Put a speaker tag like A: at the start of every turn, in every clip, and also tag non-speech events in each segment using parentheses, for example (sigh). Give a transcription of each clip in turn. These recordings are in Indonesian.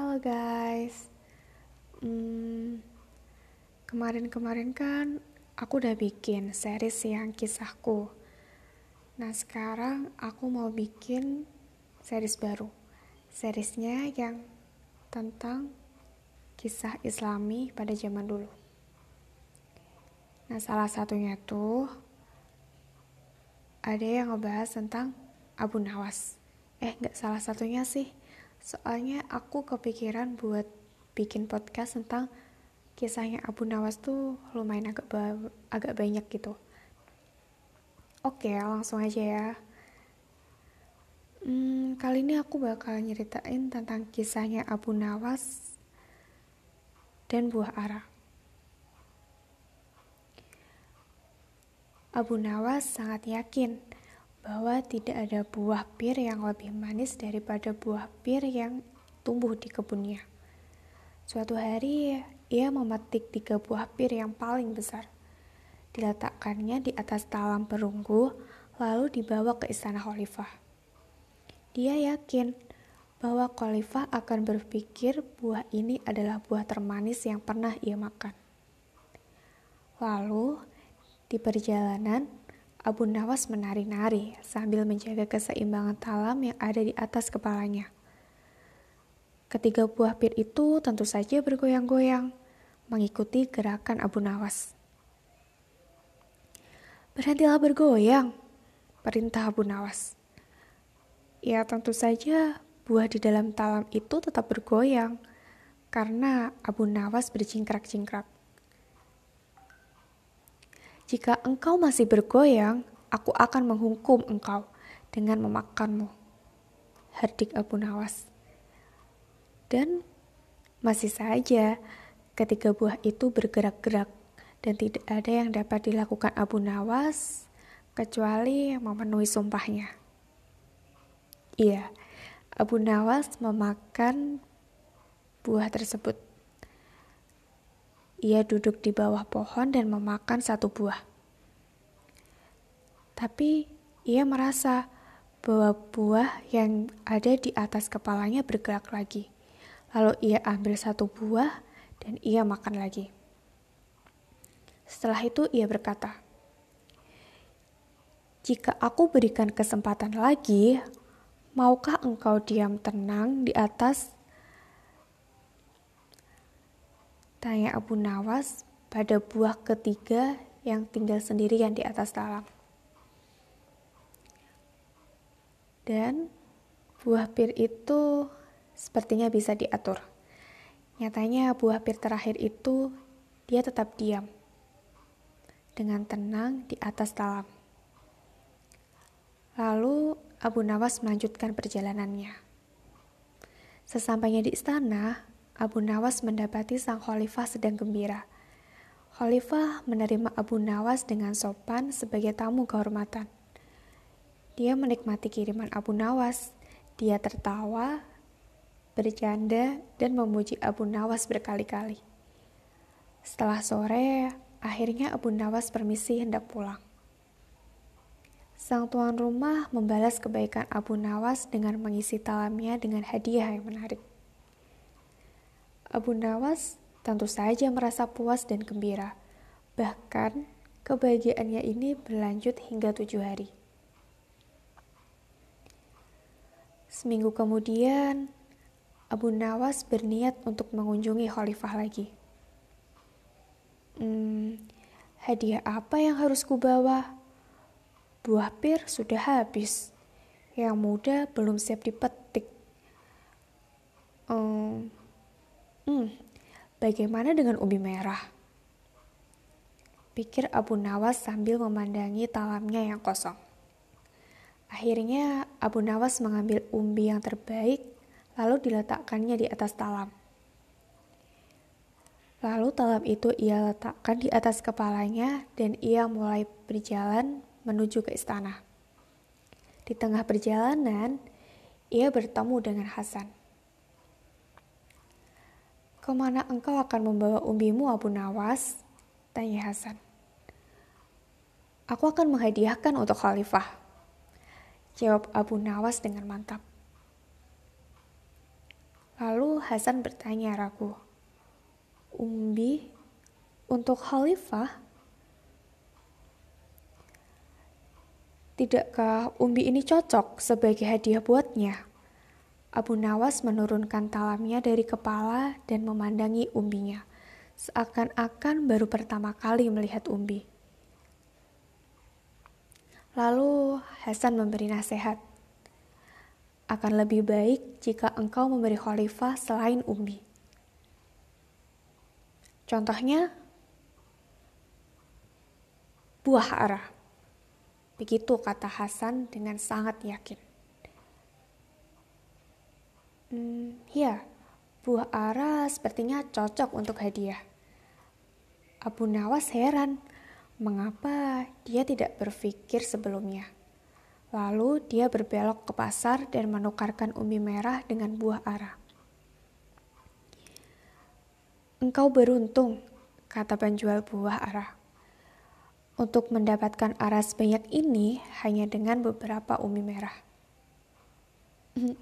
A: Halo guys, hmm, kemarin-kemarin kan aku udah bikin series yang kisahku. Nah sekarang aku mau bikin series baru. Seriesnya yang tentang kisah islami pada zaman dulu. Nah salah satunya tuh ada yang ngebahas tentang Abu Nawas. Eh nggak salah satunya sih Soalnya aku kepikiran buat bikin podcast tentang kisahnya Abu Nawas tuh lumayan agak ba agak banyak gitu. Oke, langsung aja ya. Hmm, kali ini aku bakal nyeritain tentang kisahnya Abu Nawas dan buah ara. Abu Nawas sangat yakin bahwa tidak ada buah pir yang lebih manis daripada buah pir yang tumbuh di kebunnya. Suatu hari, ia memetik tiga buah pir yang paling besar. Diletakkannya di atas talam perunggu, lalu dibawa ke istana khalifah. Dia yakin bahwa khalifah akan berpikir buah ini adalah buah termanis yang pernah ia makan. Lalu, di perjalanan, Abu Nawas menari-nari sambil menjaga keseimbangan talam yang ada di atas kepalanya. Ketiga buah pir itu tentu saja bergoyang-goyang, mengikuti gerakan Abu Nawas. Berhentilah bergoyang, perintah Abu Nawas. Ya tentu saja buah di dalam talam itu tetap bergoyang, karena Abu Nawas bercingkrak-cingkrak. Jika engkau masih bergoyang, aku akan menghukum engkau dengan memakanmu. Hardik Abu Nawas. Dan masih saja ketika buah itu bergerak-gerak dan tidak ada yang dapat dilakukan Abu Nawas kecuali memenuhi sumpahnya. Iya, Abu Nawas memakan buah tersebut. Ia duduk di bawah pohon dan memakan satu buah. Tapi ia merasa bahwa buah yang ada di atas kepalanya bergerak lagi. Lalu ia ambil satu buah dan ia makan lagi. Setelah itu ia berkata, "Jika aku berikan kesempatan lagi, maukah engkau diam tenang di atas Tanya Abu Nawas pada buah ketiga yang tinggal sendirian di atas talam. Dan buah pir itu sepertinya bisa diatur. Nyatanya buah pir terakhir itu dia tetap diam dengan tenang di atas talam. Lalu Abu Nawas melanjutkan perjalanannya. Sesampainya di istana, Abu Nawas mendapati sang khalifah sedang gembira. Khalifah menerima Abu Nawas dengan sopan sebagai tamu kehormatan. Dia menikmati kiriman Abu Nawas. Dia tertawa, bercanda, dan memuji Abu Nawas berkali-kali. Setelah sore, akhirnya Abu Nawas permisi hendak pulang. Sang tuan rumah membalas kebaikan Abu Nawas dengan mengisi talamnya dengan hadiah yang menarik. Abu Nawas tentu saja merasa puas dan gembira. Bahkan, kebahagiaannya ini berlanjut hingga tujuh hari. Seminggu kemudian, Abu Nawas berniat untuk mengunjungi khalifah lagi. Hmm, hadiah apa yang harus kubawa? Buah pir sudah habis. Yang muda belum siap dipetik. Hmm, Hmm, bagaimana dengan ubi merah? Pikir Abu Nawas sambil memandangi talamnya yang kosong. Akhirnya Abu Nawas mengambil umbi yang terbaik lalu diletakkannya di atas talam. Lalu talam itu ia letakkan di atas kepalanya dan ia mulai berjalan menuju ke istana. Di tengah perjalanan, ia bertemu dengan Hasan. Ke mana engkau akan membawa umbimu, Abu Nawas? Tanya Hasan. Aku akan menghadiahkan untuk khalifah. Jawab Abu Nawas dengan mantap. Lalu Hasan bertanya ragu, Umbi untuk khalifah? Tidakkah umbi ini cocok sebagai hadiah buatnya? Abu Nawas menurunkan talamnya dari kepala dan memandangi umbinya, seakan-akan baru pertama kali melihat umbi. Lalu Hasan memberi nasihat, akan lebih baik jika engkau memberi khalifah selain umbi. Contohnya, buah arah. Begitu kata Hasan dengan sangat yakin. Hmm, ya, buah arah sepertinya cocok untuk hadiah. Abu Nawas heran, mengapa dia tidak berpikir sebelumnya. Lalu dia berbelok ke pasar dan menukarkan umbi merah dengan buah arah. Engkau beruntung, kata penjual buah arah. Untuk mendapatkan arah sebanyak ini hanya dengan beberapa umbi merah. (laughs)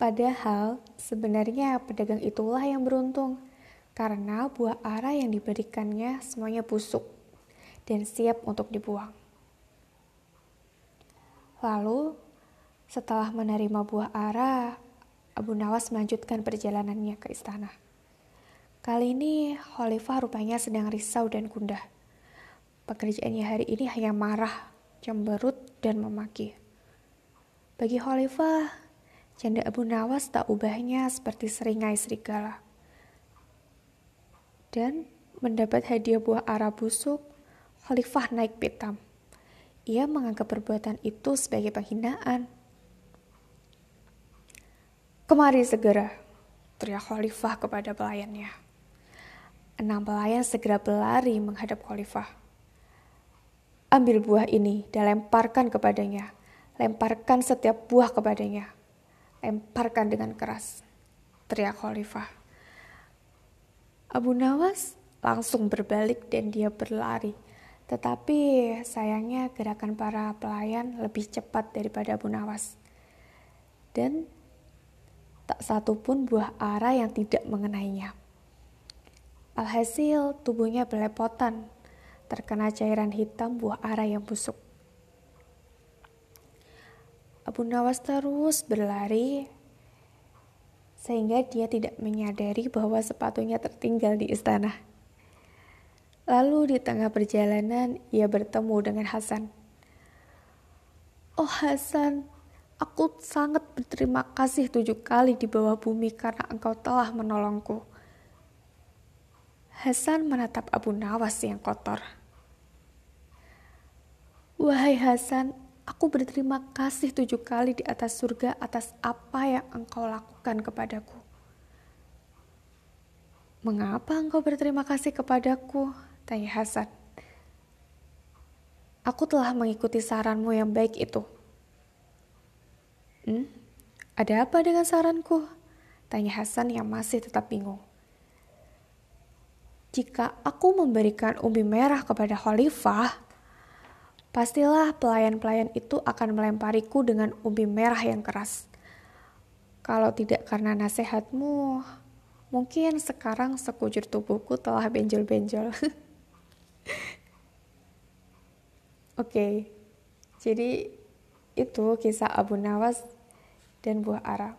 A: Padahal sebenarnya pedagang itulah yang beruntung karena buah arah yang diberikannya semuanya busuk dan siap untuk dibuang. Lalu, setelah menerima buah arah, Abu Nawas melanjutkan perjalanannya ke istana. Kali ini, Khalifah rupanya sedang risau dan gundah. Pekerjaannya hari ini hanya marah, cemberut, dan memaki. Bagi Khalifah, janda Abu Nawas tak ubahnya seperti seringai serigala. Dan mendapat hadiah buah arah busuk, Khalifah naik pitam ia menganggap perbuatan itu sebagai penghinaan. Kemari segera, teriak khalifah kepada pelayannya. Enam pelayan segera berlari menghadap khalifah. Ambil buah ini dan lemparkan kepadanya. Lemparkan setiap buah kepadanya. Lemparkan dengan keras, teriak khalifah. Abu Nawas langsung berbalik dan dia berlari tetapi sayangnya gerakan para pelayan lebih cepat daripada Abu Nawas. Dan tak satu pun buah arah yang tidak mengenainya. Alhasil tubuhnya belepotan, terkena cairan hitam buah arah yang busuk. Abu Nawas terus berlari sehingga dia tidak menyadari bahwa sepatunya tertinggal di istana. Lalu di tengah perjalanan ia bertemu dengan Hasan. Oh Hasan, aku sangat berterima kasih tujuh kali di bawah bumi karena engkau telah menolongku. Hasan menatap Abu Nawas yang kotor. Wahai Hasan, aku berterima kasih tujuh kali di atas surga atas apa yang engkau lakukan kepadaku. Mengapa engkau berterima kasih kepadaku? Tanya Hasan. Aku telah mengikuti saranmu yang baik itu. Hmm? Ada apa dengan saranku? Tanya Hasan yang masih tetap bingung. Jika aku memberikan umbi merah kepada khalifah, pastilah pelayan-pelayan itu akan melempariku dengan umbi merah yang keras. Kalau tidak karena nasihatmu, mungkin sekarang sekujur tubuhku telah benjol-benjol. (laughs) Oke, okay. jadi itu kisah Abu Nawas dan buah arah.